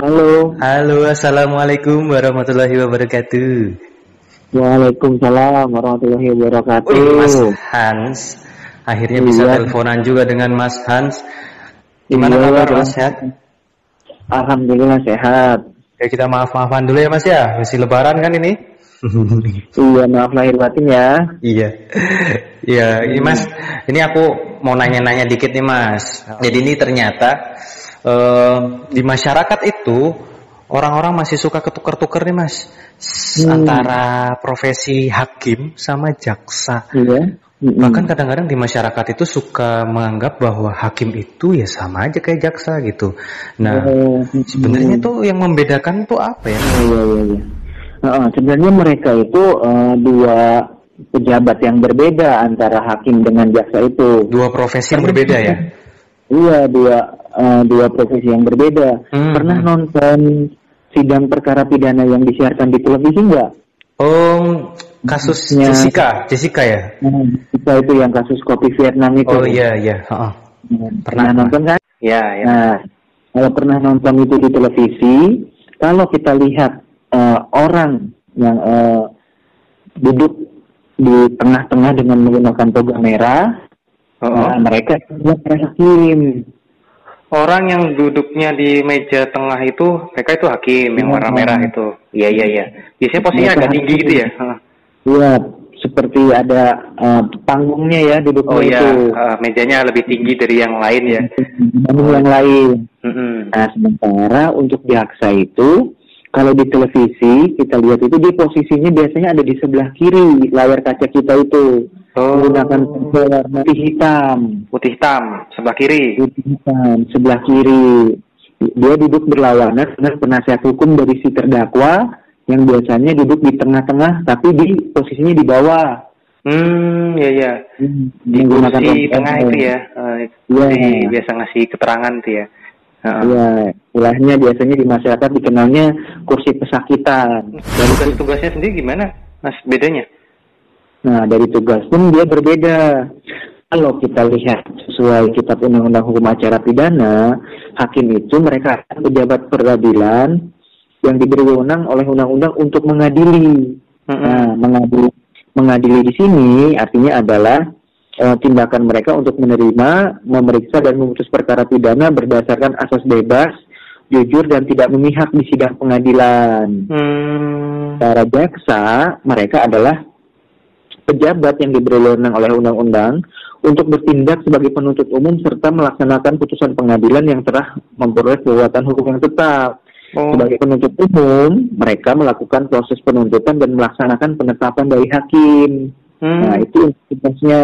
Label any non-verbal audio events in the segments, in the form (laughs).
Halo. Halo, assalamualaikum warahmatullahi wabarakatuh. Waalaikumsalam warahmatullahi wabarakatuh. Wih, Mas Hans, akhirnya bisa Iya. teleponan juga dengan Mas Hans. Gimana Iya, kabar. Mas? Sehat? Alhamdulillah sehat. Ya kita maaf-maafan dulu ya Mas ya, masih lebaran kan ini? (laughs) Iya maaf lahir batin ya. Iya. Iya, ini Mas, ini aku mau nanya-nanya dikit nih Mas. Jadi ini ternyata eh, di masyarakat itu orang-orang masih suka ketukar-tukar nih Mas. Hmm. Antara profesi hakim sama jaksa. Iya. Mm-mm. Bahkan kadang-kadang di masyarakat itu suka menganggap bahwa hakim itu ya sama aja kayak jaksa gitu. Nah, Oh, sebenarnya tuh yang membedakan tuh apa ya? Iya iya iya. Heeh, sebenarnya mereka itu eh, dua pejabat yang berbeda antara hakim dengan jaksa itu. Dua profesi yang berbeda ya? (laughs) Iya dua eh, dua profesi yang berbeda. Hmm, Pernah nonton sidang perkara pidana yang disiarkan di televisi nggak? Oh, kasus Ya. Jessica, Jessica ya? Hmm, kita itu yang kasus kopi Vietnam itu. Oh iya iya. Heeh. Hmm, Pernah, Pernah nonton kan? Ya ya. Nah, kalau pernah nonton itu di televisi, kalau kita lihat eh, orang yang eh, duduk di tengah-tengah dengan menggunakan toga merah, Heeh. nah, mereka para hakim. Orang yang duduknya di meja tengah itu, mereka itu hakim yang Iya. warna merah itu. Iya iya iya. Biasanya posisinya agak tinggi gitu ya? Heeh. Iya, seperti ada eh, panggungnya ya duduknya Oh iya, itu. eh, mejanya lebih tinggi dari yang lain ya. Dibanding yang lain. Mm-mm. Nah, sementara untuk jaksa itu, kalau di televisi kita lihat itu di posisinya biasanya ada di sebelah kiri layar kaca kita itu Oh, menggunakan warna putih hitam, putih hitam sebelah kiri. putih hitam sebelah kiri. Dia duduk berlawanan dengan penasihat hukum dari si terdakwa yang biasanya duduk di tengah-tengah tapi di posisinya di bawah. Hmm, iya iya. Di Menggunakan kursi tengah itu ya. eh, Iya. di- biasa ngasih keterangan tuh ya. Iya, istilahnya biasanya di masyarakat dikenalnya kursi pesakitan. Dan tugas-tugasnya sendiri gimana, Mas? Bedanya? Nah, dari tugas pun dia berbeda. Kalau kita lihat sesuai kitab undang-undang hukum acara pidana, hakim itu mereka pejabat peradilan yang diberi wewenang oleh undang-undang untuk mengadili. Mm-mm. Nah, mengadili, mengadili di sini artinya adalah eh, tindakan mereka untuk menerima, memeriksa dan memutus perkara pidana berdasarkan asas bebas, jujur dan tidak memihak di sidang pengadilan. Hmm. Para jaksa, mereka adalah pejabat yang diberi wewenang oleh undang-undang untuk bertindak sebagai penuntut umum serta melaksanakan putusan pengadilan yang telah memperoleh kekuatan hukum yang tetap. Oh. Sebagai penuntut umum, mereka melakukan proses penuntutan dan melaksanakan penetapan dari hakim. Hmm. Nah, itu tugasnya.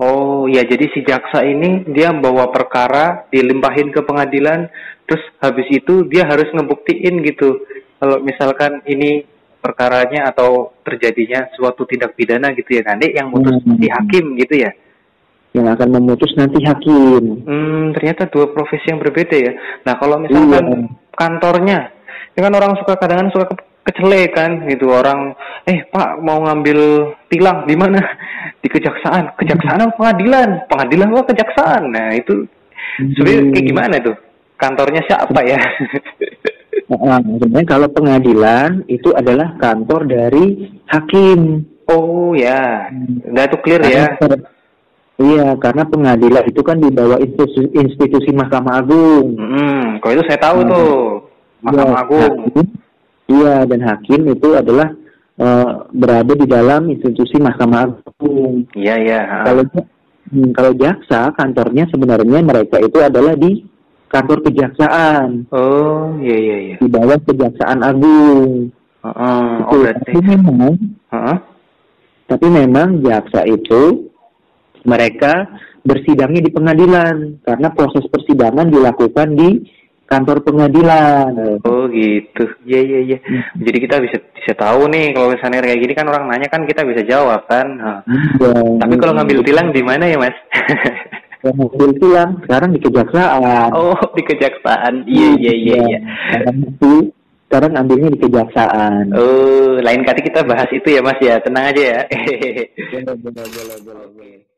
Oh, ya jadi si jaksa ini dia bawa perkara, dilimpahin ke pengadilan, terus habis itu dia harus ngebuktiin gitu. Kalau misalkan ini perkaranya atau terjadinya suatu tindak pidana gitu ya, nanti yang mutus Hmm. si hakim gitu ya. Yang akan memutus nanti hakim. Hmm, ternyata dua profesi yang berbeda ya. Nah, kalau misalkan Iya. kantornya, ini kan orang suka kadang-kadang suka ke- kecele kan gitu orang, eh Pak mau ngambil tilang di mana? (laughs) Di kejaksaan, kejaksaan apa pengadilan? Pengadilan apa kejaksaan? Nah itu sebenarnya Hmm. kayak gimana tuh? Kantornya siapa ya? (laughs) Nah, sebenarnya kalau pengadilan itu adalah kantor dari hakim. oh ya, udah tuh clear ya. Iya, karena pengadilan itu kan di bawah institusi, institusi Mahkamah Agung. Hmm, kalau itu saya tahu Hmm. tuh, Mahkamah Iya, Agung. hakim- Iya, dan hakim itu adalah eh, berada di dalam institusi Mahkamah Agung. Iya iya. Kalau hmm, kalau jaksa kantornya sebenarnya mereka itu adalah di kantor kejaksaan Oh iya iya iya. di bawah Kejaksaan Agung. Heeh, Itu. oh berarti. Tapi memang Heeh. Tapi memang jaksa itu mereka bersidangnya di pengadilan karena proses persidangan dilakukan di kantor pengadilan. Oh gitu, iya iya iya. Hmm. Jadi kita bisa bisa tahu nih kalau misalnya kayak gini kan orang nanya kan kita bisa jawab kan. Ya, Tapi kalau ngambil tilang di mana ya mas? (laughs) Yang ngambil tilang sekarang di kejaksaan. oh di kejaksaan, iya iya iya. iya. Sekarang itu sekarang ambilnya di kejaksaan. Oh lain kali kita bahas itu ya mas ya, tenang aja ya. Boleh, boleh, boleh.